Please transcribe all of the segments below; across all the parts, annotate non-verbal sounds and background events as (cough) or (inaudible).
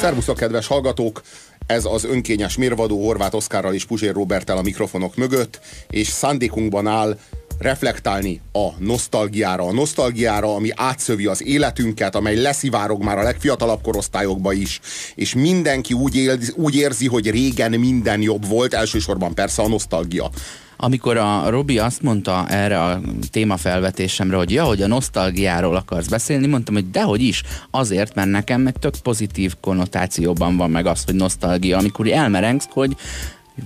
Szervusztok, kedves hallgatók! Ez az önkényes mérvadó Horváth Oszkárral és Puzsér Robertel a mikrofonok mögött, és szándékunkban áll reflektálni a nosztalgiára. A nosztalgiára, ami átszövi az életünket, amely leszivárog már a legfiatalabb korosztályokba is, és mindenki úgy, él, úgy érzi, hogy régen minden jobb volt, elsősorban persze a nosztalgia. Amikor a Robi azt mondta erre a témafelvetésemre, hogy ja, hogy a nosztalgiáról akarsz beszélni, mondtam, hogy dehogy is, azért, mert nekem meg tök pozitív konnotációban van meg az, hogy nosztalgia, amikor elmerengsz, hogy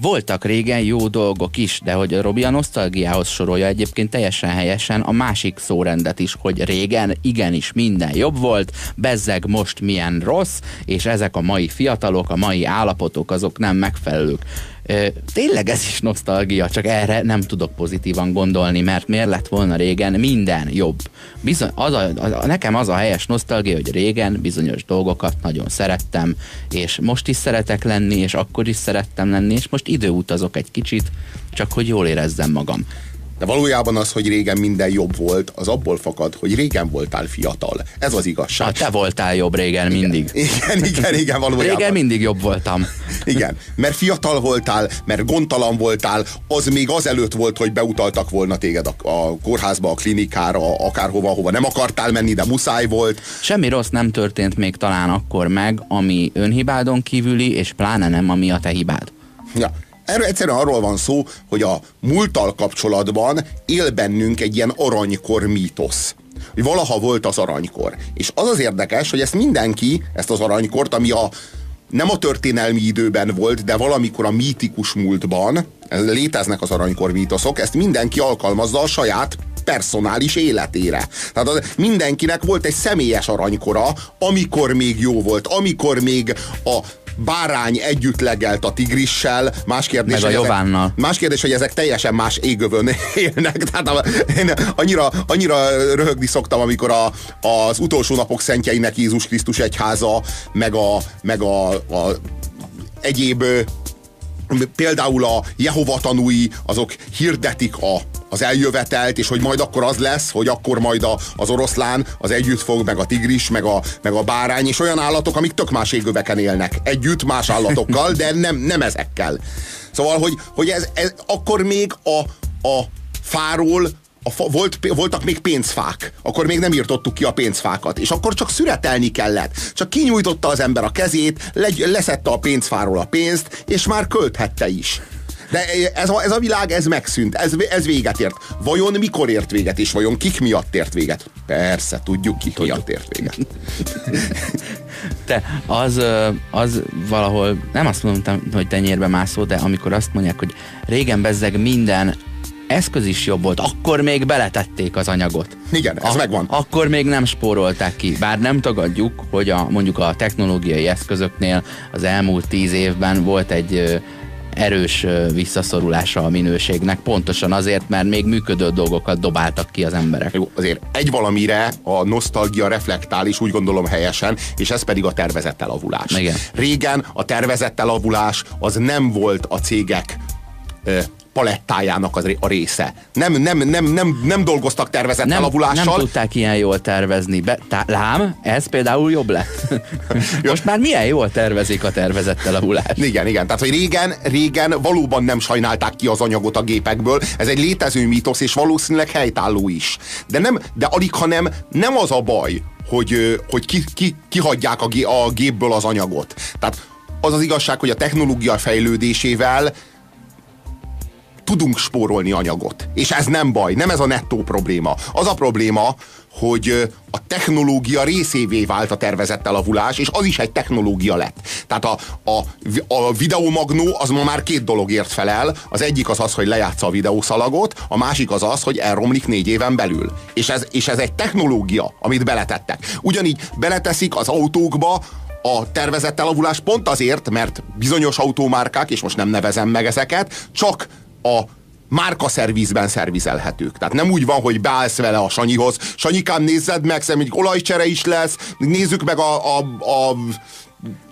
voltak régen jó dolgok is, de hogy a Robi a nosztalgiához sorolja egyébként teljesen helyesen a másik szórendet is, hogy régen igenis minden jobb volt, bezzeg most milyen rossz, és ezek a mai fiatalok, a mai állapotok azok nem megfelelők. Tényleg ez is nosztalgia, csak erre nem tudok pozitívan gondolni, mert miért lett volna régen minden jobb. Bizony, az a, a, nekem az a helyes nosztalgia, hogy régen bizonyos dolgokat nagyon szerettem, és most is szeretek lenni, és akkor is szerettem lenni, és most időutazok egy kicsit, csak hogy jól érezzem magam. De valójában az, hogy régen minden jobb volt, az abból fakad, hogy régen voltál fiatal. Ez az igazság. Hát te voltál jobb régen igen. mindig. (laughs) Igen, igen, igen, valójában. Régen mindig jobb voltam. (laughs) Igen, mert fiatal voltál, mert gondtalan voltál, az még azelőtt volt, hogy beutaltak volna téged a, a kórházba, a klinikára, akárhova, hova nem akartál menni, de muszáj volt. Semmi rossz nem történt még talán akkor meg, ami önhibádon kívüli, és pláne nem, ami a te hibád. Ja, Erről egyszerűen arról van szó, hogy a múlttal kapcsolatban él bennünk egy ilyen aranykor mítosz hogy valaha volt az aranykor. És az az érdekes, hogy ezt mindenki, ezt az aranykort, ami a nem a történelmi időben volt, de valamikor a mítikus múltban, léteznek az aranykor mítoszok, ezt mindenki alkalmazza a saját personális életére. Tehát az, mindenkinek volt egy személyes aranykora, amikor még jó volt, amikor még a bárány együtt legelt a tigrissel, más kérdés, Meg a hogy ezek, más kérdés, hogy ezek teljesen más égövön (laughs) élnek. Tehát a, én annyira, annyira röhögni szoktam, amikor a, az utolsó napok szentjeinek Jézus Krisztus egyháza, meg a, meg a, a egyéb például a Jehova tanúi, azok hirdetik a, az eljövetelt, és hogy majd akkor az lesz, hogy akkor majd a, az oroszlán az együtt fog, meg a tigris, meg a, meg a bárány, és olyan állatok, amik tök más égöveken élnek. Együtt más állatokkal, de nem, nem ezekkel. Szóval, hogy, hogy ez, ez akkor még a, a fáról a fa, volt, voltak még pénzfák, akkor még nem írtottuk ki a pénzfákat, és akkor csak szüretelni kellett. Csak kinyújtotta az ember a kezét, le, leszette a pénzfáról a pénzt, és már költhette is. De ez a, ez a világ, ez megszűnt, ez, ez véget ért. Vajon mikor ért véget, és vajon kik miatt ért véget? Persze, tudjuk, kik tudjuk. miatt ért véget. (laughs) Te, az, az valahol, nem azt mondtam, hogy tenyérbe mászó, de amikor azt mondják, hogy régen bezzeg minden eszköz is jobb volt, akkor még beletették az anyagot. Igen, ez a, megvan. Akkor még nem spórolták ki, bár nem tagadjuk, hogy a, mondjuk a technológiai eszközöknél az elmúlt tíz évben volt egy erős visszaszorulása a minőségnek, pontosan azért, mert még működő dolgokat dobáltak ki az emberek. Jó, azért egy valamire a nosztalgia reflektál, és úgy gondolom helyesen, és ez pedig a tervezett elavulás. Igen. Régen a tervezett elavulás az nem volt a cégek palettájának a része. Nem, nem, nem, nem, nem dolgoztak tervezett nem, elavulással. Nem tudták ilyen jól tervezni. Be, tá, lám, ez például jobb lett. (laughs) Most már milyen jól tervezik a tervezett elavulást. Igen, igen. Tehát, hogy régen, régen valóban nem sajnálták ki az anyagot a gépekből. Ez egy létező mítosz, és valószínűleg helytálló is. De, nem, de alig, hanem nem az a baj, hogy, hogy ki, ki, kihagyják a, a gépből az anyagot. Tehát az az igazság, hogy a technológia fejlődésével tudunk spórolni anyagot. És ez nem baj, nem ez a nettó probléma. Az a probléma, hogy a technológia részévé vált a tervezett elavulás, és az is egy technológia lett. Tehát a, a, a videomagnó az ma már két dologért felel. Az egyik az az, hogy lejátsza a videószalagot, a másik az az, hogy elromlik négy éven belül. És ez, és ez egy technológia, amit beletettek. Ugyanígy beleteszik az autókba a tervezett elavulás pont azért, mert bizonyos autómárkák, és most nem nevezem meg ezeket, csak a márka szervizben szervizelhetők. Tehát nem úgy van, hogy beállsz vele a Sanyihoz. Sanyikám, nézzed meg, szerintem olajcsere is lesz, nézzük meg a, a, a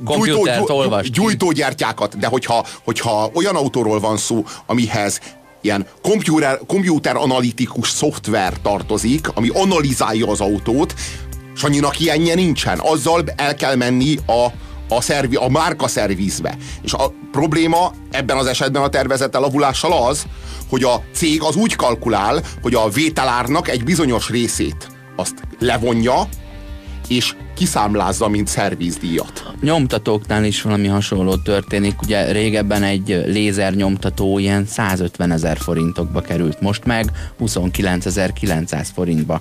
gyújtó, gyújtó, gyújtógyertyákat, de hogyha, hogyha olyan autóról van szó, amihez ilyen komputer, komputer analitikus szoftver tartozik, ami analizálja az autót, Sanyinak ilyenje nincsen. Azzal el kell menni a, a, szervi, a márka szervizbe. És a probléma ebben az esetben a tervezett elavulással az, hogy a cég az úgy kalkulál, hogy a vételárnak egy bizonyos részét azt levonja, és kiszámlázza, mint szervizdíjat. Nyomtatóknál is valami hasonló történik. Ugye régebben egy lézer nyomtató ilyen 150 ezer forintokba került, most meg 29.900 forintba.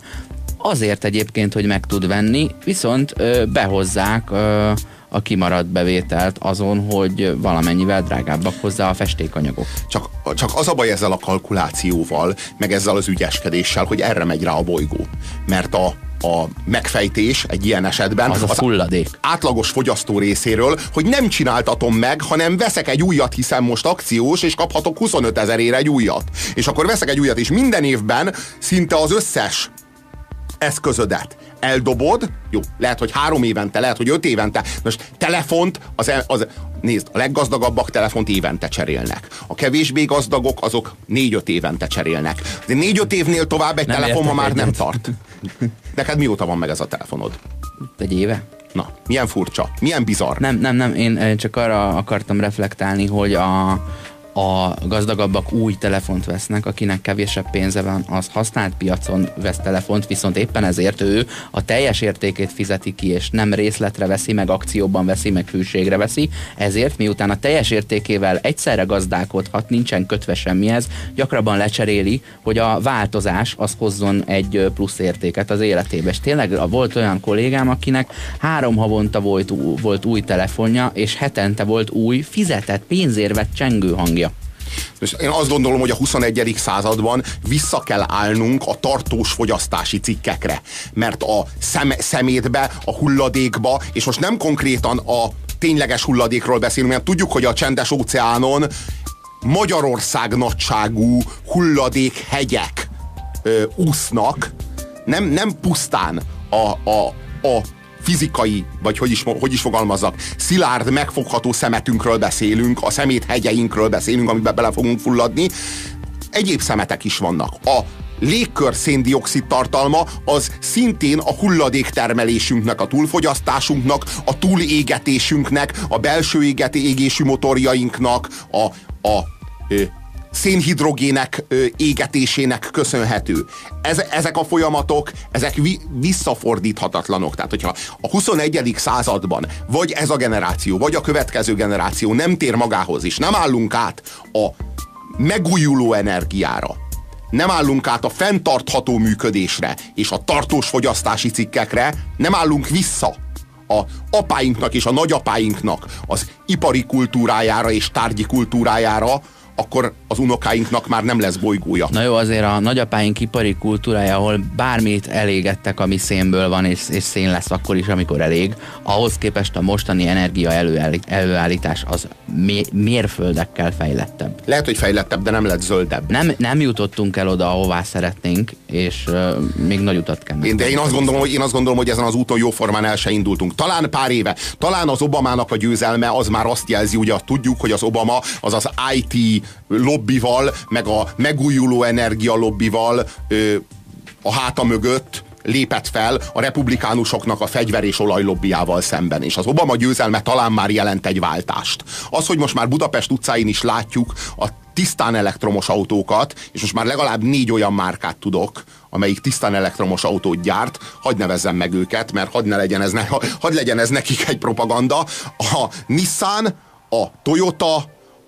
Azért egyébként, hogy meg tud venni, viszont ö, behozzák ö, a kimaradt bevételt azon, hogy valamennyivel drágábbak hozzá a festékanyagok. Csak, csak az a baj ezzel a kalkulációval, meg ezzel az ügyeskedéssel, hogy erre megy rá a bolygó. Mert a, a megfejtés egy ilyen esetben az, a az hulladék. átlagos fogyasztó részéről, hogy nem csináltatom meg, hanem veszek egy újat, hiszen most akciós, és kaphatok 25 ezerére egy újat. És akkor veszek egy újat, és minden évben szinte az összes eszközödet eldobod, jó, lehet, hogy három évente, lehet, hogy öt évente, most telefont, az, az, nézd, a leggazdagabbak telefont évente cserélnek. A kevésbé gazdagok, azok négy-öt évente cserélnek. De négy-öt évnél tovább egy nem telefon ma már egyet. nem tart. Neked mióta van meg ez a telefonod? Egy éve. Na, milyen furcsa, milyen bizarr. Nem, nem, nem, én csak arra akartam reflektálni, hogy a, a gazdagabbak új telefont vesznek, akinek kevésebb pénze van, az használt piacon vesz telefont, viszont éppen ezért ő a teljes értékét fizeti ki, és nem részletre veszi, meg akcióban veszi, meg hűségre veszi, ezért miután a teljes értékével egyszerre gazdálkodhat, nincsen kötve semmihez, gyakrabban lecseréli, hogy a változás az hozzon egy plusz értéket az életébe. És tényleg volt olyan kollégám, akinek három havonta volt, volt új telefonja, és hetente volt új, fizetett, pénzért vett csengő hangja. És én azt gondolom, hogy a 21. században vissza kell állnunk a tartós fogyasztási cikkekre. Mert a szem, szemétbe, a hulladékba, és most nem konkrétan a tényleges hulladékról beszélünk, mert tudjuk, hogy a csendes óceánon Magyarország nagyságú hulladékhegyek ö, úsznak, nem, nem pusztán a, a, a fizikai, vagy hogy is, hogy is fogalmazzak, szilárd, megfogható szemetünkről beszélünk, a szemét hegyeinkről beszélünk, amiben bele fogunk fulladni. Egyéb szemetek is vannak. A légkör széndiokszid tartalma az szintén a hulladék termelésünknek, a túlfogyasztásunknak, a túlégetésünknek, a belső égésű motorjainknak, a, a szénhidrogének égetésének köszönhető. Ez, ezek a folyamatok, ezek vi, visszafordíthatatlanok. Tehát, hogyha a 21. században vagy ez a generáció, vagy a következő generáció nem tér magához is, nem állunk át a megújuló energiára, nem állunk át a fenntartható működésre és a tartós fogyasztási cikkekre, nem állunk vissza a apáinknak és a nagyapáinknak az ipari kultúrájára és tárgyi kultúrájára, akkor az unokáinknak már nem lesz bolygója. Na jó, azért a nagyapáink ipari kultúrája, ahol bármit elégettek, ami szénből van, és, és szén lesz akkor is, amikor elég, ahhoz képest a mostani energia előállítás az mérföldekkel fejlettebb. Lehet, hogy fejlettebb, de nem lett zöldebb. Nem, nem jutottunk el oda, ahová szeretnénk, és uh, még nagy utat kell én, De én azt, gondolom, hogy, én azt gondolom, hogy ezen az úton jóformán el se indultunk. Talán pár éve, talán az Obamának a győzelme az már azt jelzi, ugye tudjuk, hogy az Obama az az IT lobbival, meg a megújuló energia lobbival ö, a háta mögött lépett fel a republikánusoknak a fegyver és olajlobbiával szemben. És az Obama győzelme talán már jelent egy váltást. Az, hogy most már Budapest utcáin is látjuk a tisztán elektromos autókat, és most már legalább négy olyan márkát tudok, amelyik tisztán elektromos autót gyárt, hagyd nevezzem meg őket, mert hadd ne legyen ez, ne, (laughs) hadd legyen ez nekik egy propaganda. A Nissan, a Toyota,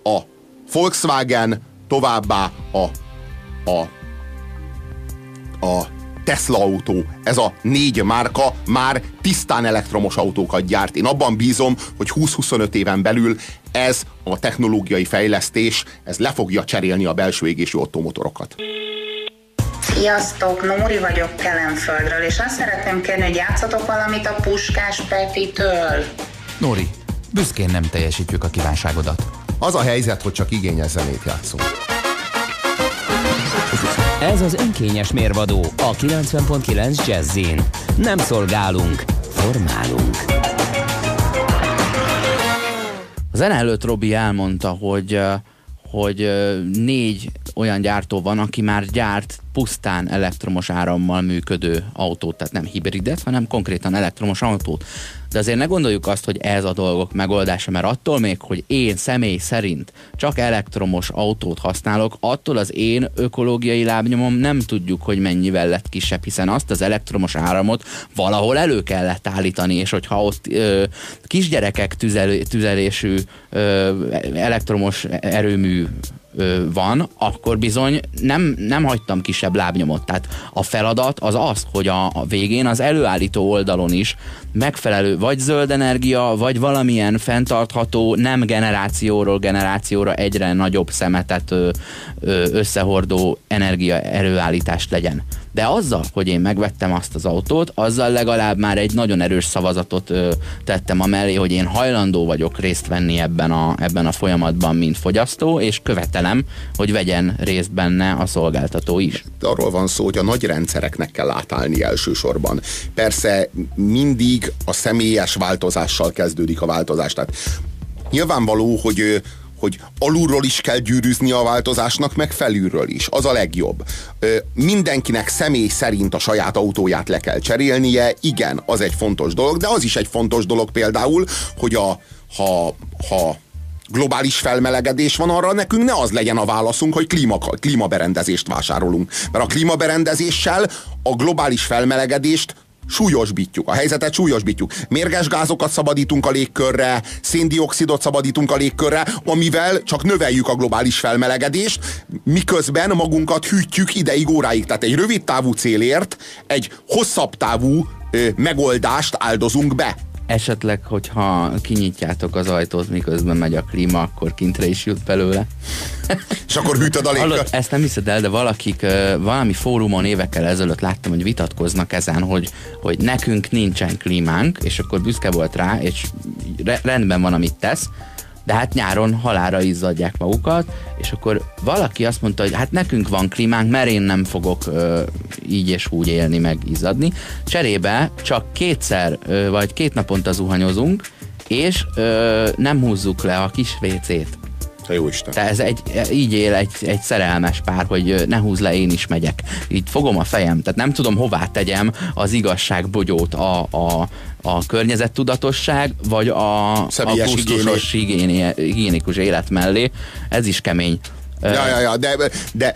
a Volkswagen, továbbá a, a, a Tesla autó, ez a négy márka már tisztán elektromos autókat gyárt. Én abban bízom, hogy 20-25 éven belül ez a technológiai fejlesztés, ez le fogja cserélni a belső égésű automotorokat. Sziasztok, Nóri vagyok Kelenföldről, és azt szeretném kérni, hogy játszatok valamit a Puskás Petitől. Nóri, büszkén nem teljesítjük a kívánságodat. Az a helyzet, hogy csak igényes zenét játszunk. Ez az önkényes mérvadó a 90.9 Jazzin. Nem szolgálunk, formálunk. A zene előtt Robi elmondta, hogy hogy négy olyan gyártó van, aki már gyárt pusztán elektromos árammal működő autót, tehát nem hibridet, hanem konkrétan elektromos autót. De azért ne gondoljuk azt, hogy ez a dolgok megoldása, mert attól még, hogy én személy szerint csak elektromos autót használok, attól az én ökológiai lábnyomom nem tudjuk, hogy mennyivel lett kisebb, hiszen azt az elektromos áramot valahol elő kellett állítani, és hogyha ott ö, kisgyerekek tüzel, tüzelésű ö, elektromos erőmű van, akkor bizony nem, nem hagytam kisebb lábnyomot. Tehát a feladat az az, hogy a, a végén az előállító oldalon is megfelelő vagy zöld energia, vagy valamilyen fenntartható, nem generációról generációra egyre nagyobb szemetet ö, ö, összehordó energia előállítást legyen. De azzal, hogy én megvettem azt az autót, azzal legalább már egy nagyon erős szavazatot ö, tettem a mellé, hogy én hajlandó vagyok részt venni ebben a, ebben a folyamatban, mint fogyasztó, és követelem, hogy vegyen részt benne a szolgáltató is. De arról van szó, hogy a nagy rendszereknek kell átállni elsősorban. Persze mindig a személyes változással kezdődik a változás. Tehát nyilvánvaló, hogy hogy alulról is kell gyűrűzni a változásnak, meg felülről is. Az a legjobb. Ö, mindenkinek személy szerint a saját autóját le kell cserélnie. Igen, az egy fontos dolog, de az is egy fontos dolog például, hogy a, ha, ha globális felmelegedés van, arra nekünk ne az legyen a válaszunk, hogy klíma, klímaberendezést vásárolunk. Mert a klímaberendezéssel a globális felmelegedést súlyosbítjuk, a helyzetet súlyosbítjuk. Mérges gázokat szabadítunk a légkörre, széndiokszidot szabadítunk a légkörre, amivel csak növeljük a globális felmelegedést, miközben magunkat hűtjük ideig, óráig. Tehát egy rövid távú célért egy hosszabb távú ö, megoldást áldozunk be esetleg, hogyha kinyitjátok az ajtót, miközben megy a klíma, akkor kintre is jut belőle. És akkor hűtöd a légkört? Ezt nem hiszed el, de valakik valami fórumon évekkel ezelőtt láttam, hogy vitatkoznak ezen, hogy, hogy nekünk nincsen klímánk, és akkor büszke volt rá, és rendben van, amit tesz, de hát nyáron halára izzadják magukat, és akkor valaki azt mondta, hogy hát nekünk van klímánk, mert én nem fogok ö, így és úgy élni, meg izzadni. Cserébe csak kétszer, ö, vagy két naponta zuhanyozunk, és ö, nem húzzuk le a kis WC-t. Te jó Isten. Tehát ez egy, így él egy, egy szerelmes pár, hogy ne húz le, én is megyek. Így fogom a fejem, tehát nem tudom hová tegyem az igazságbogyót a, a, a környezettudatosság, vagy a, a pusztusos higiénikus élet mellé. Ez is kemény. Ja, ja, ja, de, de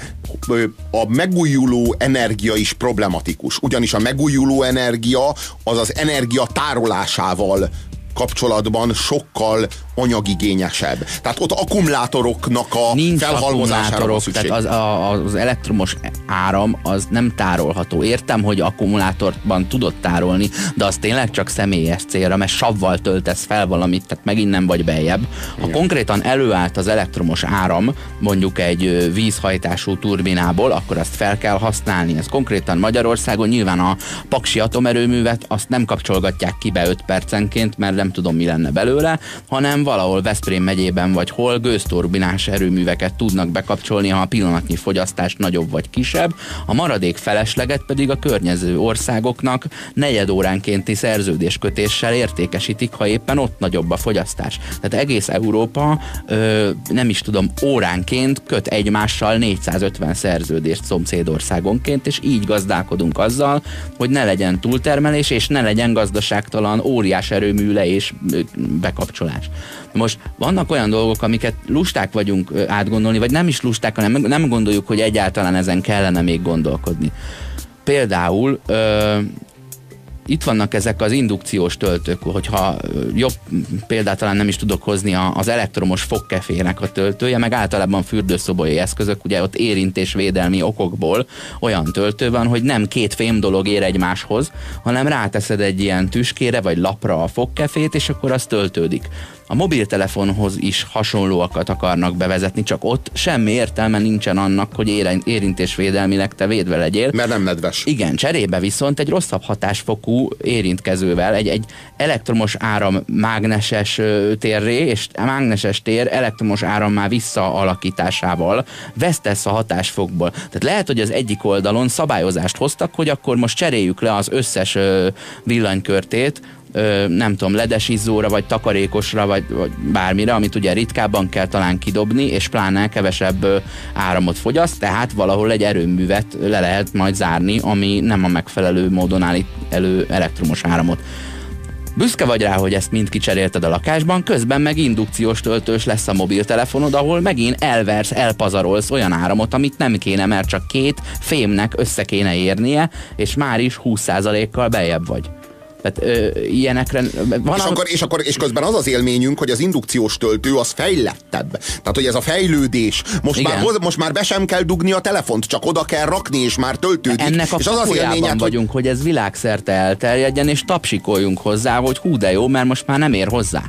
a megújuló energia is problematikus. Ugyanis a megújuló energia az az energia tárolásával kapcsolatban sokkal anyagigényesebb. Tehát ott akkumulátoroknak a Nincs felhalmozására. Tehát az, a, az elektromos áram az nem tárolható. Értem, hogy akkumulátorban tudod tárolni, de az tényleg csak személyes célra, mert savval töltesz fel valamit, tehát megint nem vagy beljebb. Ha konkrétan előállt az elektromos áram, mondjuk egy vízhajtású turbinából, akkor azt fel kell használni. Ez konkrétan Magyarországon nyilván a Paksi atomerőművet azt nem kapcsolgatják ki be 5 percenként, mert nem tudom mi lenne belőle, hanem valahol Veszprém megyében vagy hol gőzturbinás erőműveket tudnak bekapcsolni, ha a pillanatnyi fogyasztás nagyobb vagy kisebb, a maradék felesleget pedig a környező országoknak negyed óránkénti szerződéskötéssel értékesítik, ha éppen ott nagyobb a fogyasztás. Tehát egész Európa ö, nem is tudom, óránként köt egymással 450 szerződést szomszédországonként, és így gazdálkodunk azzal, hogy ne legyen túltermelés, és ne legyen gazdaságtalan óriás erőmű le és bekapcsolás. Most vannak olyan dolgok, amiket lusták vagyunk átgondolni, vagy nem is lusták, hanem nem gondoljuk, hogy egyáltalán ezen kellene még gondolkodni. Például ö, itt vannak ezek az indukciós töltők, hogyha jobb példát talán nem is tudok hozni az elektromos fogkefének a töltője, meg általában fürdőszobai eszközök, ugye ott érintésvédelmi okokból olyan töltő van, hogy nem két fém dolog ér egymáshoz, hanem ráteszed egy ilyen tüskére vagy lapra a fogkefét, és akkor az töltődik a mobiltelefonhoz is hasonlóakat akarnak bevezetni, csak ott semmi értelme nincsen annak, hogy érintésvédelmileg te védve legyél. Mert nem nedves. Igen, cserébe viszont egy rosszabb hatásfokú érintkezővel, egy, egy elektromos áram mágneses térré, és a mágneses tér elektromos áram már visszaalakításával vesztesz a hatásfokból. Tehát lehet, hogy az egyik oldalon szabályozást hoztak, hogy akkor most cseréljük le az összes villanykörtét, ö, nem tudom, ledes vagy takarékosra, vagy, vagy bármire, amit ugye ritkábban kell talán kidobni, és pláne kevesebb ö, áramot fogyaszt, tehát valahol egy erőművet le lehet majd zárni, ami nem a megfelelő módon állít elő elektromos áramot Büszke vagy rá, hogy ezt mind kicserélted a lakásban, közben meg indukciós töltős lesz a mobiltelefonod, ahol megint elversz, elpazarolsz olyan áramot, amit nem kéne, mert csak két fémnek össze kéne érnie, és már is 20%-kal bejebb vagy. Tehát ö, ilyenekre... Van és, akkor, és, akkor, és közben az az élményünk, hogy az indukciós töltő az fejlettebb. Tehát, hogy ez a fejlődés. Most, már, most már be sem kell dugni a telefont, csak oda kell rakni, és már töltődik. Ennek a és az az élményed, vagyunk, hogy... hogy ez világszerte elterjedjen, és tapsikoljunk hozzá, hogy hú de jó, mert most már nem ér hozzá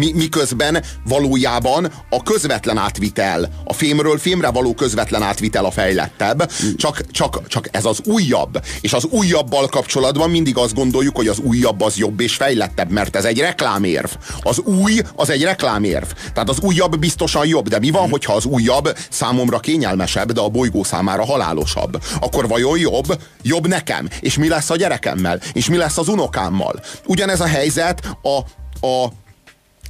mi, miközben valójában a közvetlen átvitel, a fémről fémre való közvetlen átvitel a fejlettebb, csak, csak, csak ez az újabb. És az újabbal kapcsolatban mindig azt gondoljuk, hogy az újabb az jobb és fejlettebb, mert ez egy reklámérv. Az új az egy reklámérv. Tehát az újabb biztosan jobb, de mi van, hmm. hogyha az újabb számomra kényelmesebb, de a bolygó számára halálosabb? Akkor vajon jobb? Jobb nekem? És mi lesz a gyerekemmel? És mi lesz az unokámmal? Ugyanez a helyzet a, a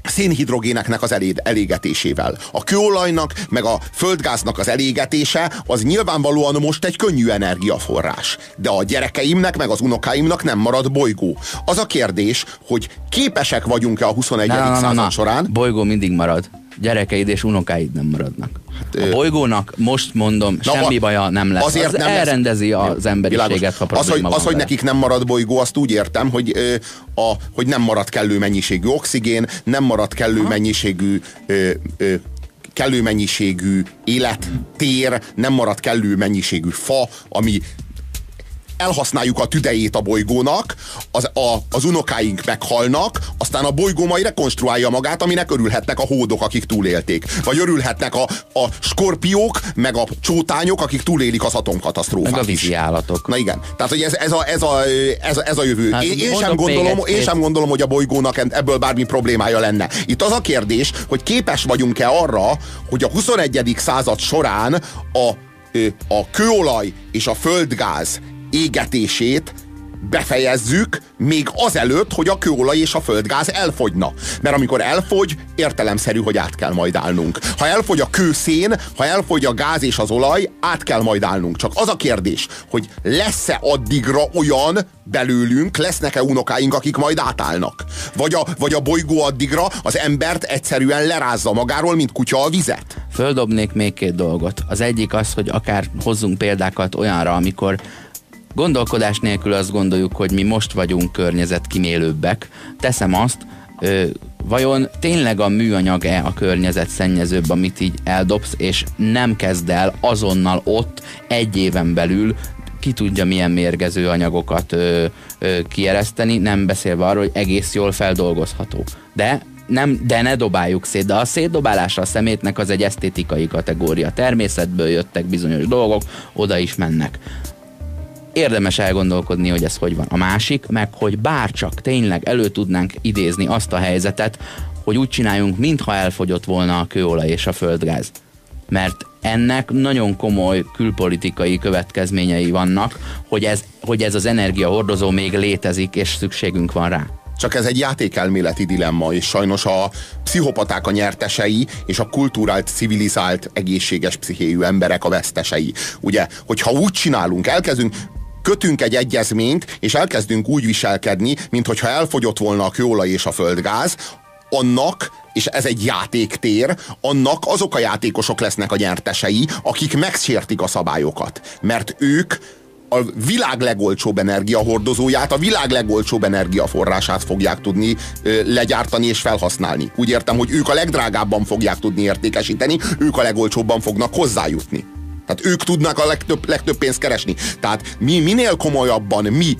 szénhidrogéneknek az elé, elégetésével. A kőolajnak, meg a földgáznak az elégetése az nyilvánvalóan most egy könnyű energiaforrás. De a gyerekeimnek, meg az unokáimnak nem marad bolygó. Az a kérdés, hogy képesek vagyunk-e a 21. Na, na, na, század na. során. Bolygó mindig marad gyerekeid és unokáid nem maradnak. Hát, a bolygónak most mondom, na, semmi baja nem lesz. Azért az nem elrendezi lesz. az emberiséget, ha az, hogy, az, hogy nekik nem marad bolygó, azt úgy értem, hogy, ö, a, hogy nem marad kellő mennyiségű oxigén, nem marad kellő ha? mennyiségű ö, ö, kellő mennyiségű élettér, nem marad kellő mennyiségű fa, ami elhasználjuk a tüdejét a bolygónak, az, a, az unokáink meghalnak, aztán a bolygó majd rekonstruálja magát, aminek örülhetnek a hódok, akik túlélték. Vagy örülhetnek a, a skorpiók, meg a csótányok, akik túlélik az atomkatasztrófát Meg a vízi állatok. Na igen. Tehát, hogy ez, ez, a, ez, a, ez, a, ez a jövő. Hát, én, én, sem gondolom, egy, én sem gondolom, hogy a bolygónak ebből bármi problémája lenne. Itt az a kérdés, hogy képes vagyunk-e arra, hogy a 21. század során a a kőolaj és a földgáz égetését befejezzük még azelőtt, hogy a kőolaj és a földgáz elfogyna. Mert amikor elfogy, értelemszerű, hogy át kell majd állnunk. Ha elfogy a kőszén, ha elfogy a gáz és az olaj, át kell majd állnunk. Csak az a kérdés, hogy lesz-e addigra olyan belőlünk, lesznek-e unokáink, akik majd átállnak? Vagy a, vagy a bolygó addigra az embert egyszerűen lerázza magáról, mint kutya a vizet? Földobnék még két dolgot. Az egyik az, hogy akár hozzunk példákat olyanra, amikor Gondolkodás nélkül azt gondoljuk, hogy mi most vagyunk környezetkimélőbbek. Teszem azt, ö, vajon tényleg a műanyag-e a környezet szennyezőbb, amit így eldobsz, és nem kezd el azonnal ott egy éven belül ki tudja milyen mérgező anyagokat ö, ö, kiereszteni, nem beszélve arról, hogy egész jól feldolgozható. De nem, de ne dobáljuk szét. De a szétdobálása a szemétnek az egy esztétikai kategória. Természetből jöttek bizonyos dolgok, oda is mennek érdemes elgondolkodni, hogy ez hogy van. A másik, meg hogy bárcsak tényleg elő tudnánk idézni azt a helyzetet, hogy úgy csináljunk, mintha elfogyott volna a kőolaj és a földgáz. Mert ennek nagyon komoly külpolitikai következményei vannak, hogy ez, hogy ez az energiahordozó még létezik, és szükségünk van rá. Csak ez egy játékelméleti dilemma, és sajnos a pszichopaták a nyertesei, és a kultúrált, civilizált, egészséges pszichéjű emberek a vesztesei. Ugye, hogyha úgy csinálunk, elkezdünk, kötünk egy egyezményt, és elkezdünk úgy viselkedni, mintha elfogyott volna a kőolaj és a földgáz, annak, és ez egy játéktér, annak azok a játékosok lesznek a nyertesei, akik megsértik a szabályokat. Mert ők a világ legolcsóbb energiahordozóját, a világ legolcsóbb energiaforrását fogják tudni ö, legyártani és felhasználni. Úgy értem, hogy ők a legdrágábban fogják tudni értékesíteni, ők a legolcsóbban fognak hozzájutni. Tehát ők tudnak a legtöbb, legtöbb pénzt keresni. Tehát mi minél komolyabban mi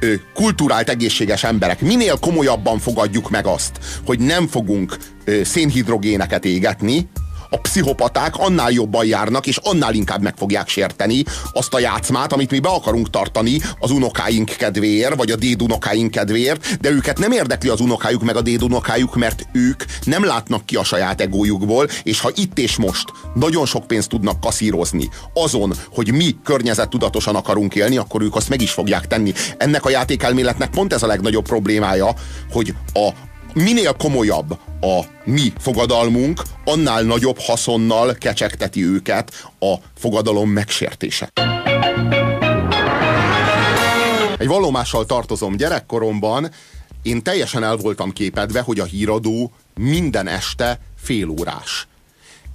ö, kulturált egészséges emberek, minél komolyabban fogadjuk meg azt, hogy nem fogunk ö, szénhidrogéneket égetni, a pszichopaták annál jobban járnak, és annál inkább meg fogják sérteni azt a játszmát, amit mi be akarunk tartani az unokáink kedvéért, vagy a dédunokáink kedvéért, de őket nem érdekli az unokájuk meg a dédunokájuk, mert ők nem látnak ki a saját egójukból, és ha itt és most nagyon sok pénzt tudnak kaszírozni azon, hogy mi környezettudatosan akarunk élni, akkor ők azt meg is fogják tenni. Ennek a játékelméletnek pont ez a legnagyobb problémája, hogy a, minél komolyabb a mi fogadalmunk, annál nagyobb haszonnal kecsegteti őket a fogadalom megsértése. Egy vallomással tartozom gyerekkoromban, én teljesen el voltam képedve, hogy a híradó minden este fél órás.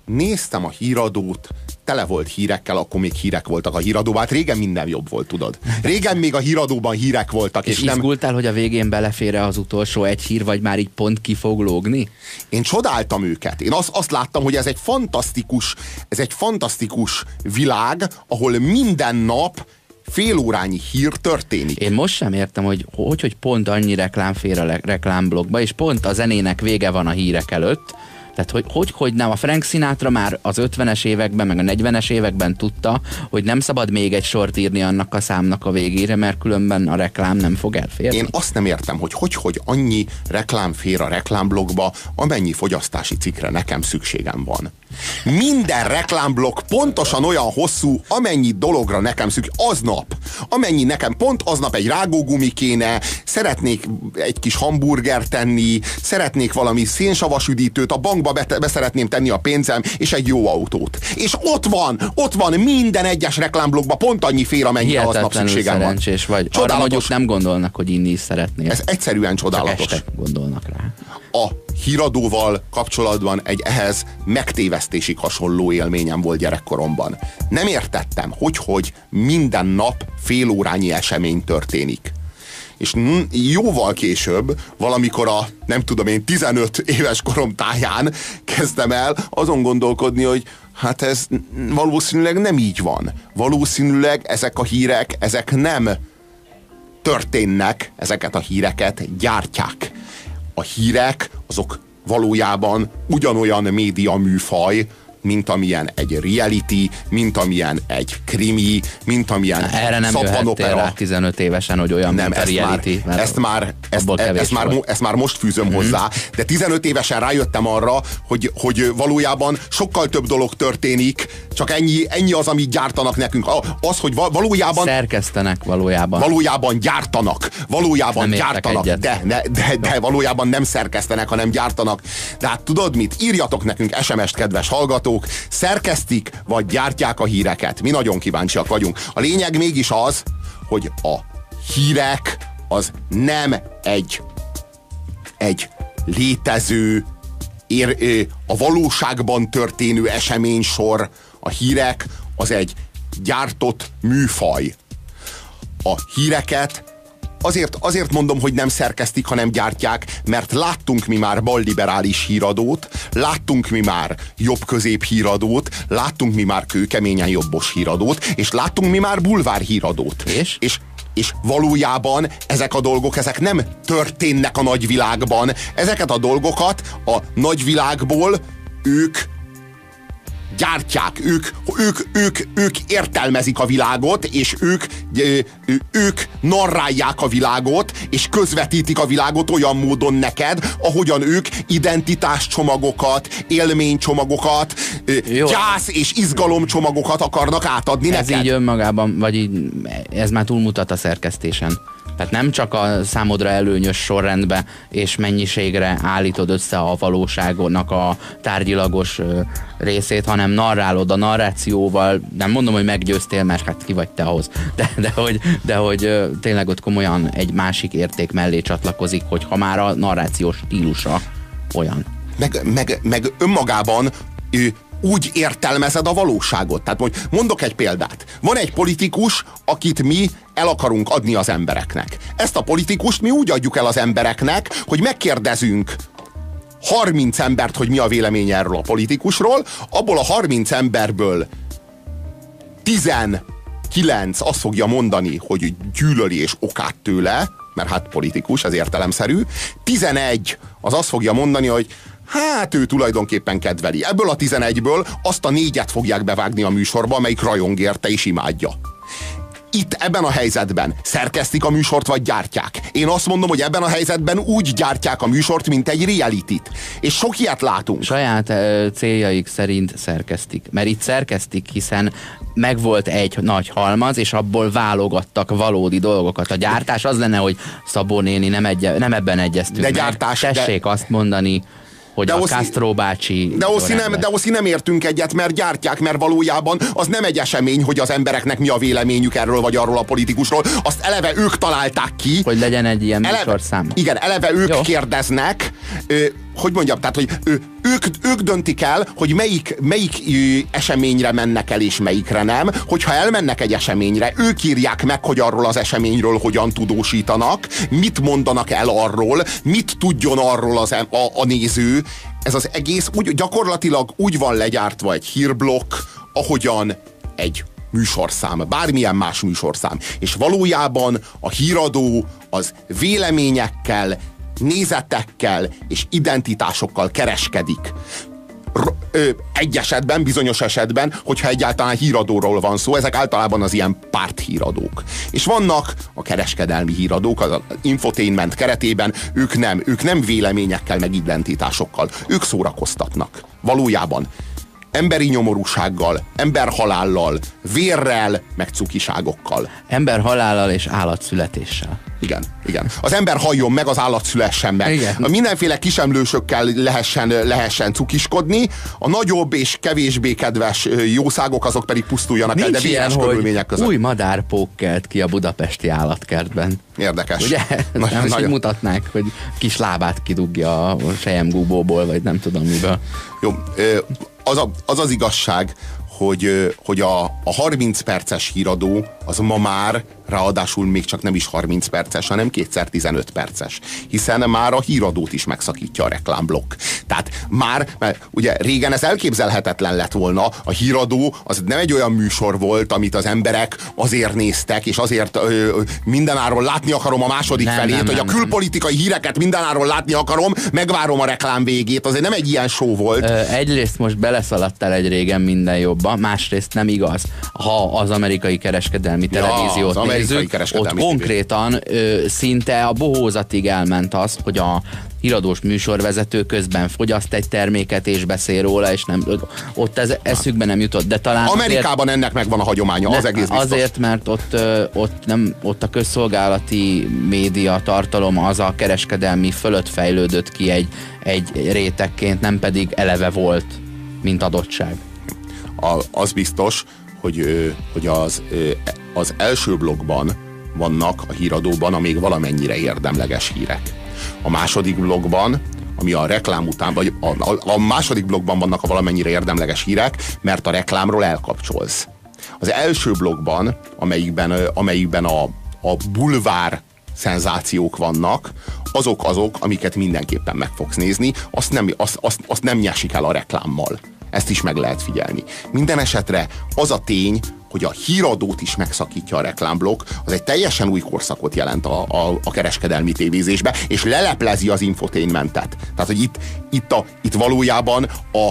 Néztem a híradót, tele volt hírekkel, akkor még hírek voltak a híradóban. Hát régen minden jobb volt, tudod. Régen még a híradóban hírek voltak, És, és, nem... izgultál, hogy a végén belefér az utolsó egy hír, vagy már így pont ki fog lógni? Én csodáltam őket. Én azt, azt láttam, hogy ez egy fantasztikus, ez egy fantasztikus világ, ahol minden nap félórányi hír történik. Én most sem értem, hogy hogy, hogy pont annyi reklám fér a reklámblogba, és pont a zenének vége van a hírek előtt, tehát, hogy, hogy, hogy nem, a Frank Sinatra már az 50-es években, meg a 40-es években tudta, hogy nem szabad még egy sort írni annak a számnak a végére, mert különben a reklám nem fog elférni. Én azt nem értem, hogy hogy, hogy annyi reklám fér a reklámblogba, amennyi fogyasztási cikkre nekem szükségem van. Minden reklámblog pontosan olyan hosszú, amennyi dologra nekem szükség. Aznap, amennyi nekem pont aznap egy rágógumi kéne, szeretnék egy kis hamburger tenni, szeretnék valami szénsavas üdítőt, a bankba be, be szeretném tenni a pénzem, és egy jó autót. És ott van, ott van minden egyes reklámblogban pont annyi fér, amennyire aznap szükségem van. szerencsés vagy. Arra Csodálatos. mondjuk nem gondolnak, hogy inni is szeretnél. Ez egyszerűen Csak csodálatos. este gondolnak rá. a híradóval kapcsolatban egy ehhez megtévesztésig hasonló élményem volt gyerekkoromban. Nem értettem, hogy, hogy minden nap félórányi esemény történik. És jóval később, valamikor a, nem tudom én, 15 éves korom táján kezdtem el azon gondolkodni, hogy hát ez valószínűleg nem így van. Valószínűleg ezek a hírek, ezek nem történnek, ezeket a híreket gyártják. A hírek azok valójában ugyanolyan média műfaj, mint amilyen egy reality, mint amilyen egy krimi, mint amilyen Erre nem jöhettél rá 15 évesen, hogy olyan, Nem, mint a ezt már, reality. mert ezt már, ezt, kevés ezt, már, ezt már most fűzöm Mhm. hozzá, de 15 évesen rájöttem arra, hogy, hogy valójában sokkal több dolog történik, csak ennyi, ennyi az, amit gyártanak nekünk. Az, hogy va- valójában Szerkesztenek valójában. valójában gyártanak, valójában Nem gyártanak, de, de, de, de valójában nem szerkesztenek, hanem gyártanak. De hát tudod mit? Írjatok nekünk SMS-t, kedves hallgatók, szerkesztik, vagy gyártják a híreket. Mi nagyon kíváncsiak vagyunk. A lényeg mégis az, hogy a hírek az nem egy egy létező, ér, a valóságban történő eseménysor, a hírek az egy gyártott műfaj. A híreket azért, azért mondom, hogy nem szerkesztik, hanem gyártják, mert láttunk mi már balliberális híradót, láttunk mi már jobb-közép híradót, láttunk mi már kőkeményen jobbos híradót, és láttunk mi már bulvár híradót. És? És és valójában ezek a dolgok, ezek nem történnek a nagyvilágban. Ezeket a dolgokat a nagyvilágból ők gyártják, ők, ők, ők, ők értelmezik a világot, és ők, ők narrálják a világot, és közvetítik a világot olyan módon neked, ahogyan ők identitáscsomagokat, élménycsomagokat, Jó. gyász és izgalomcsomagokat akarnak átadni Ez neked. így önmagában, vagy így, ez már túlmutat a szerkesztésen. Tehát nem csak a számodra előnyös sorrendbe és mennyiségre állítod össze a valóságnak a tárgyilagos részét, hanem narrálod a narrációval, nem mondom, hogy meggyőztél, mert hát ki vagy te ahhoz, de, de hogy, de hogy tényleg ott komolyan egy másik érték mellé csatlakozik, hogy ha már a narrációs stílusa olyan. meg, meg, meg önmagában ő, úgy értelmezed a valóságot. Tehát mondok egy példát. Van egy politikus, akit mi el akarunk adni az embereknek. Ezt a politikust mi úgy adjuk el az embereknek, hogy megkérdezünk 30 embert, hogy mi a véleménye erről a politikusról, abból a 30 emberből 19 azt fogja mondani, hogy gyűlöli és okát tőle, mert hát politikus, ez értelemszerű. 11 az azt fogja mondani, hogy hát ő tulajdonképpen kedveli. Ebből a 11-ből azt a négyet fogják bevágni a műsorba, amelyik rajong érte és imádja. Itt ebben a helyzetben szerkesztik a műsort, vagy gyártják. Én azt mondom, hogy ebben a helyzetben úgy gyártják a műsort, mint egy reality-t. És sok ilyet látunk. saját ö, céljaik szerint szerkesztik. Mert itt szerkesztik, hiszen megvolt egy nagy halmaz, és abból válogattak valódi dolgokat. A gyártás az lenne, hogy Szabó néni nem, egy, nem ebben egyeztünk De meg. gyártás- de- Tessék azt mondani, hogy De a Castro bácsi... De Oszi, nem, de Oszi nem értünk egyet, mert gyártják, mert valójában az nem egy esemény, hogy az embereknek mi a véleményük erről vagy arról a politikusról. Azt eleve ők találták ki. Hogy legyen egy ilyen eleve, műsorszám. Igen, eleve ők Jó. kérdeznek, ö, hogy mondjam, tehát, hogy ö, ők, ők döntik el, hogy melyik, melyik eseményre mennek el, és melyikre nem. Hogyha elmennek egy eseményre, ők írják meg, hogy arról az eseményről hogyan tudósítanak, mit mondanak el arról, mit tudjon arról az, a, a néző. Ez az egész úgy, gyakorlatilag úgy van legyártva egy hírblokk, ahogyan egy műsorszám, bármilyen más műsorszám. És valójában a híradó az véleményekkel, nézetekkel és identitásokkal kereskedik. R- ö, egy esetben, bizonyos esetben, hogyha egyáltalán híradóról van szó, ezek általában az ilyen párthíradók. És vannak a kereskedelmi híradók, az infotainment keretében, ők nem, ők nem véleményekkel, meg identitásokkal, ők szórakoztatnak. Valójában emberi nyomorúsággal, emberhalállal, vérrel, meg cukiságokkal. Ember halállal és állatszületéssel. Igen, igen. Az ember halljon meg, az állat szülessen meg. Igen. A mindenféle kisemlősökkel lehessen, lehessen cukiskodni, a nagyobb és kevésbé kedves jószágok azok pedig pusztuljanak el, de Nincs ilyen, véres hogy körülmények között. új madárpók kelt ki a budapesti állatkertben. Érdekes. Ugye? (laughs) Nagyon- Nem, nagyon- mutatnák, hogy kis lábát kidugja a sejemgúbóból, vagy nem tudom miből. Jó, ö, az, a, az az igazság, hogy, hogy a, a 30 perces híradó az ma már ráadásul még csak nem is 30 perces, hanem kétszer 15 perces. Hiszen már a híradót is megszakítja a reklámblokk. Tehát már, mert ugye régen ez elképzelhetetlen lett volna, a híradó az nem egy olyan műsor volt, amit az emberek azért néztek, és azért ö, mindenáról látni akarom a második Nem, felét, nem, hogy a nem, nem. külpolitikai híreket mindenáról látni akarom, megvárom a reklám végét. Azért nem egy ilyen show volt. Ö, Egyrészt most beleszaladtál egy régen minden jobban, másrészt nem igaz. Ha az amerikai kereskedelmi Ja, televíziót az kereskedelmi ott konkrétan ö, szinte a bohózatig elment az, hogy a híradós műsorvezető közben fogyaszt egy terméket és beszél róla, és nem, ott ez eszükbe nem jutott, de talán azért- Amerikában ennek megvan a hagyománya, az egész biztos. Azért, mert ott, ott, nem, ott a közszolgálati média tartalom az a kereskedelmi fölött fejlődött ki egy, egy rétegként, nem pedig eleve volt, mint adottság. A, az biztos, hogy, hogy az, az első blogban vannak a híradóban a még valamennyire érdemleges hírek. A második blogban, ami a reklám után, vagy a, a, a második blogban vannak a valamennyire érdemleges hírek, mert a reklámról elkapcsolsz. Az első blogban, amelyikben, amelyikben a, a bulvár szenzációk vannak, azok azok, amiket mindenképpen meg fogsz nézni, azt nem, azt, azt, azt nem nyesik el a reklámmal. Ezt is meg lehet figyelni. Minden esetre az a tény, hogy a híradót is megszakítja a reklámblokk, az egy teljesen új korszakot jelent a, a, a kereskedelmi tévézésbe, és leleplezi az infotainmentet. Tehát, hogy itt, itt, a, itt valójában a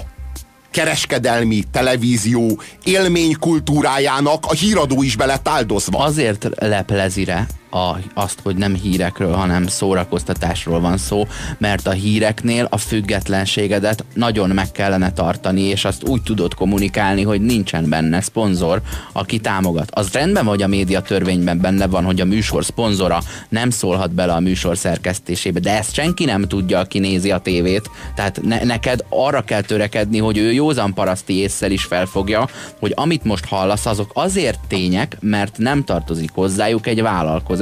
kereskedelmi televízió élménykultúrájának a híradó is be lett áldozva. Azért leplezire a, azt, hogy nem hírekről, hanem szórakoztatásról van szó, mert a híreknél a függetlenségedet nagyon meg kellene tartani, és azt úgy tudod kommunikálni, hogy nincsen benne szponzor, aki támogat. Az rendben vagy a média törvényben benne van, hogy a műsor szponzora nem szólhat bele a műsor szerkesztésébe, de ezt senki nem tudja, aki nézi a tévét. Tehát ne, neked arra kell törekedni, hogy ő józan paraszti észsel is felfogja, hogy amit most hallasz, azok azért tények, mert nem tartozik hozzájuk egy vállalkozás,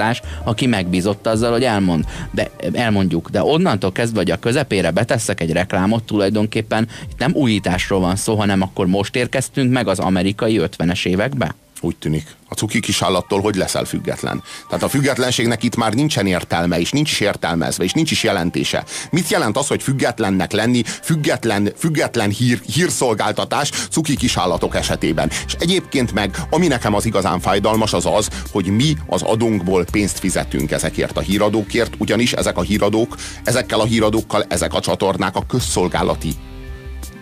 aki megbízott azzal, hogy elmond. De elmondjuk, de onnantól kezdve, hogy a közepére beteszek egy reklámot, tulajdonképpen itt nem újításról van szó, hanem akkor most érkeztünk meg az amerikai 50-es évekbe? Úgy tűnik. A cuki kis állattól hogy leszel független? Tehát a függetlenségnek itt már nincsen értelme, és nincs is értelmezve, és nincs is jelentése. Mit jelent az, hogy függetlennek lenni, független, független hír, hírszolgáltatás cuki kis állatok esetében? És egyébként meg, ami nekem az igazán fájdalmas, az az, hogy mi az adónkból pénzt fizetünk ezekért a híradókért, ugyanis ezek a híradók, ezekkel a híradókkal ezek a csatornák a közszolgálati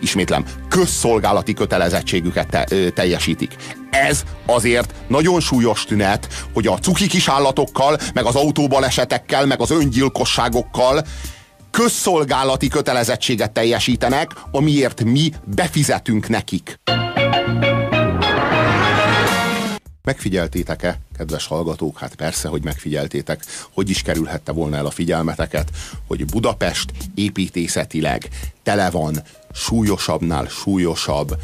ismétlem, közszolgálati kötelezettségüket te, teljesítik. Ez azért nagyon súlyos tünet, hogy a cuki kisállatokkal, meg az autóbalesetekkel, meg az öngyilkosságokkal közszolgálati kötelezettséget teljesítenek, amiért mi befizetünk nekik. Megfigyeltétek-e, kedves hallgatók? Hát persze, hogy megfigyeltétek. Hogy is kerülhette volna el a figyelmeteket, hogy Budapest építészetileg tele van súlyosabbnál súlyosabb,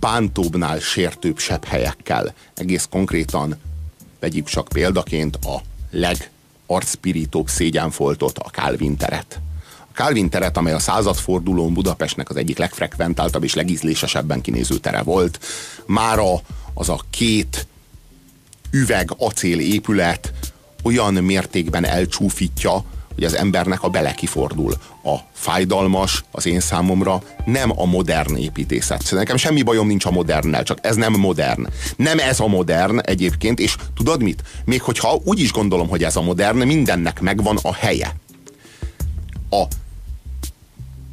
bántóbbnál sértőbb sebb helyekkel. Egész konkrétan vegyük csak példaként a legarcpirítóbb szégyenfoltot, a Calvin teret. A Calvin teret, amely a századfordulón Budapestnek az egyik legfrekventáltabb és legízlésesebben kinéző tere volt, mára az a két üveg acél épület olyan mértékben elcsúfítja, hogy az embernek a bele kifordul. A fájdalmas az én számomra nem a modern építészet. Szóval nekem semmi bajom nincs a modernnel, csak ez nem modern. Nem ez a modern egyébként, és tudod mit? Még hogyha úgy is gondolom, hogy ez a modern, mindennek megvan a helye. A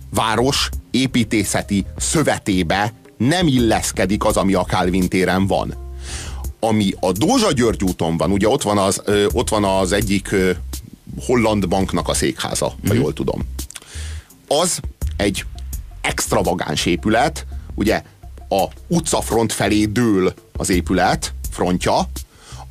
város építészeti szövetébe nem illeszkedik az, ami a Calvin téren van. Ami a Dózsa György úton van, ugye ott van az, ö, ott van az egyik ö, holland banknak a székháza, mm. ha jól tudom. Az egy extravagáns épület, ugye a utcafront felé dől az épület frontja,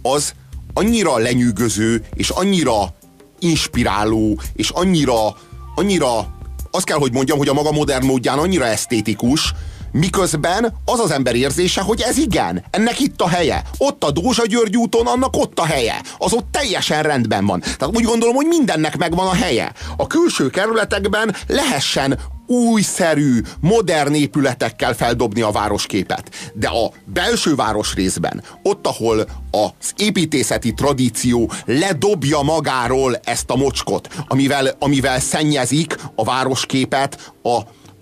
az annyira lenyűgöző, és annyira inspiráló, és annyira, annyira azt kell, hogy mondjam, hogy a maga modern módján annyira esztétikus, miközben az az ember érzése, hogy ez igen, ennek itt a helye. Ott a Dózsa György úton, annak ott a helye. Az ott teljesen rendben van. Tehát úgy gondolom, hogy mindennek megvan a helye. A külső kerületekben lehessen újszerű, modern épületekkel feldobni a városképet. De a belső városrészben, ott, ahol az építészeti tradíció ledobja magáról ezt a mocskot, amivel, amivel szennyezik a városképet, a,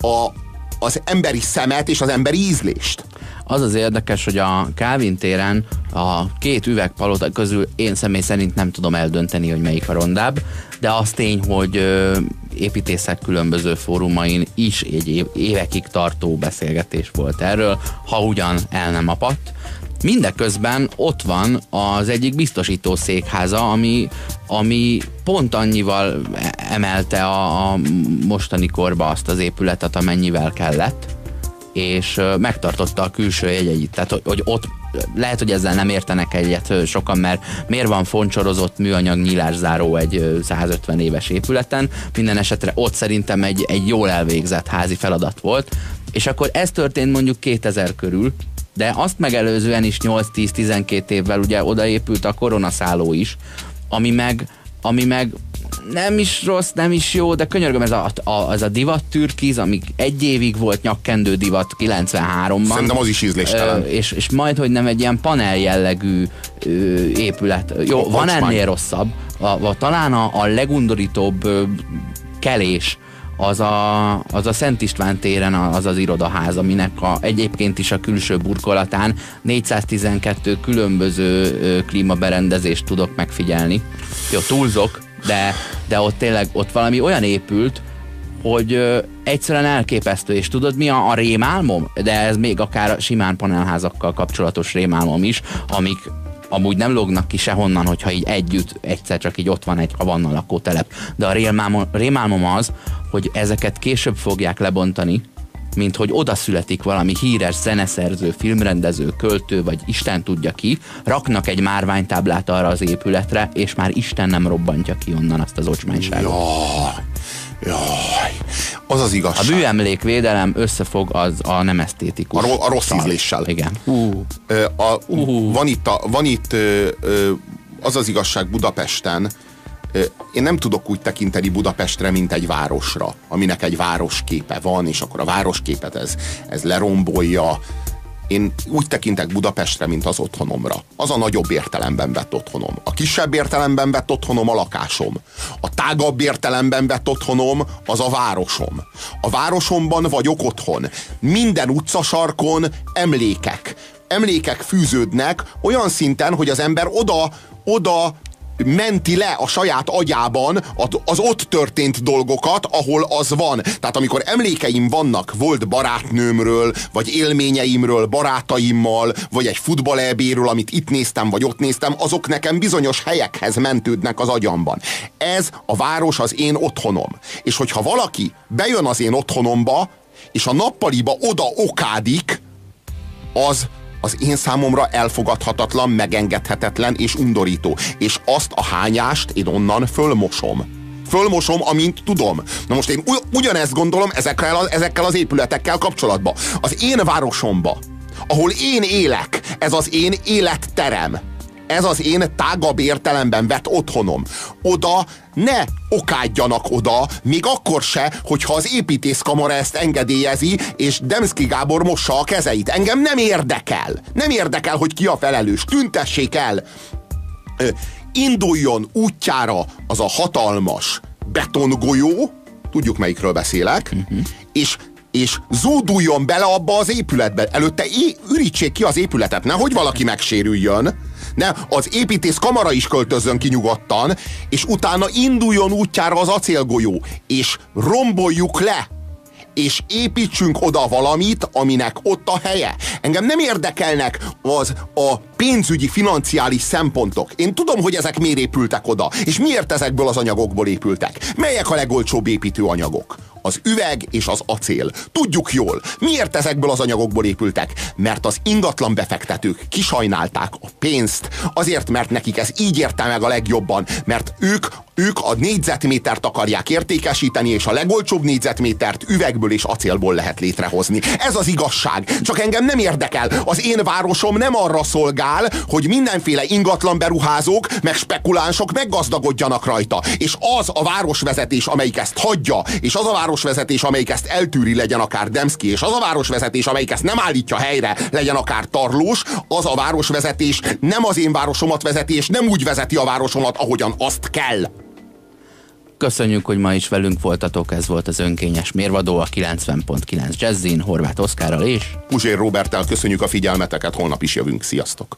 a, az emberi szemet és az emberi ízlést. Az az érdekes, hogy a Calvin téren a két üvegpalota közül én személy szerint nem tudom eldönteni, hogy melyik a rondább, de az tény, hogy ö, építészek különböző fórumain is egy évekig tartó beszélgetés volt erről, ha ugyan el nem apadt. Mindeközben ott van az egyik biztosító székháza, ami, ami pont annyival emelte a, a mostani korba azt az épületet, amennyivel kellett, és megtartotta a külső jegyeit. Tehát, hogy ott lehet, hogy ezzel nem értenek egyet sokan, mert miért van foncsorozott műanyag nyílászáró egy 150 éves épületen, minden esetre ott szerintem egy, egy jól elvégzett házi feladat volt, és akkor ez történt mondjuk 2000 körül, de azt megelőzően is 8-10-12 évvel ugye odaépült a koronaszálló is, ami meg, ami meg nem is rossz, nem is jó, de könyörgöm, ez a, a, az a divat türkiz, amik egy évig volt nyakkendő divat 93-ban. Szerintem az is ízléstelen. és, és majd, hogy nem egy ilyen panel jellegű ö, épület. Jó, a van ennél rosszabb. A, a, talán a, a legundorítóbb ö, kelés, az a, az a Szent István téren az az irodaház, aminek a, egyébként is a külső burkolatán 412 különböző klímaberendezést tudok megfigyelni. Jó, túlzok, de, de ott tényleg ott valami olyan épült, hogy ö, egyszerűen elképesztő, és tudod mi a, a rémálmom? De ez még akár simán panelházakkal kapcsolatos rémálmom is, amik amúgy nem lognak ki sehonnan, hogyha így együtt egyszer csak így ott van egy havanna lakótelep. De a rémálmom az, hogy ezeket később fogják lebontani, mint hogy oda születik valami híres zeneszerző, filmrendező, költő, vagy Isten tudja ki, raknak egy márványtáblát arra az épületre, és már Isten nem robbantja ki onnan azt az ocsmányságot. Jaj, jaj, az az A igazság. műemlékvédelem összefog az a nem esztétikus. A, ro- a rossz ízléssel. Igen. Ö, a, Uh. van itt, a, van itt az az igazság Budapesten, én nem tudok úgy tekinteni Budapestre, mint egy városra, aminek egy városképe van, és akkor a városképet ez, ez lerombolja. Én úgy tekintek Budapestre, mint az otthonomra. Az a nagyobb értelemben vett otthonom. A kisebb értelemben vett otthonom a lakásom. A tágabb értelemben vett otthonom az a városom. A városomban vagyok otthon. Minden utcasarkon emlékek. Emlékek fűződnek olyan szinten, hogy az ember oda, oda menti le a saját agyában az ott történt dolgokat, ahol az van. Tehát amikor emlékeim vannak volt barátnőmről, vagy élményeimről barátaimmal, vagy egy futballebéről, amit itt néztem, vagy ott néztem, azok nekem bizonyos helyekhez mentődnek az agyamban. Ez a város az én otthonom. És hogyha valaki bejön az én otthonomba, és a nappaliba oda okádik, az, az én számomra elfogadhatatlan, megengedhetetlen és undorító. És azt a hányást én onnan fölmosom. Fölmosom, amint tudom. Na most én ugyanezt gondolom ezekkel, ezekkel az épületekkel kapcsolatban. Az én városomba, ahol én élek, ez az én életterem. Ez az én tágabb értelemben vett otthonom. Oda ne okádjanak oda, még akkor se, hogyha az építészkamara ezt engedélyezi, és Demszki Gábor mossa a kezeit. Engem nem érdekel. Nem érdekel, hogy ki a felelős. Tüntessék el. Induljon útjára az a hatalmas betongolyó, tudjuk melyikről beszélek, uh-huh. és és zúduljon bele abba az épületbe. Előtte é- ürítsék ki az épületet, nehogy valaki megsérüljön. Ne, az építész kamara is költözön ki nyugodtan, és utána induljon útjára az acélgolyó, és romboljuk le és építsünk oda valamit, aminek ott a helye. Engem nem érdekelnek az a pénzügyi, financiális szempontok. Én tudom, hogy ezek miért épültek oda, és miért ezekből az anyagokból épültek. Melyek a legolcsóbb építőanyagok? Az üveg és az acél. Tudjuk jól, miért ezekből az anyagokból épültek? Mert az ingatlan befektetők kisajnálták a pénzt, azért, mert nekik ez így érte meg a legjobban, mert ők, ők a négyzetmétert akarják értékesíteni, és a legolcsóbb négyzetmétert üvegből és acélból lehet létrehozni. Ez az igazság. Csak engem nem érdekel. Az én városom nem arra szolgál, hogy mindenféle ingatlan beruházók, meg spekulánsok meggazdagodjanak rajta. És az a városvezetés, amelyik ezt hagyja, és az a város városvezetés, amelyik ezt eltűri, legyen akár Demszki, és az a városvezetés, amelyik ezt nem állítja helyre, legyen akár Tarlós, az a városvezetés nem az én városomat vezeti, és nem úgy vezeti a városomat, ahogyan azt kell. Köszönjük, hogy ma is velünk voltatok, ez volt az önkényes mérvadó a 90.9 Jazzin, Horváth Oszkárral és Puzsér Robertel köszönjük a figyelmeteket, holnap is jövünk, sziasztok!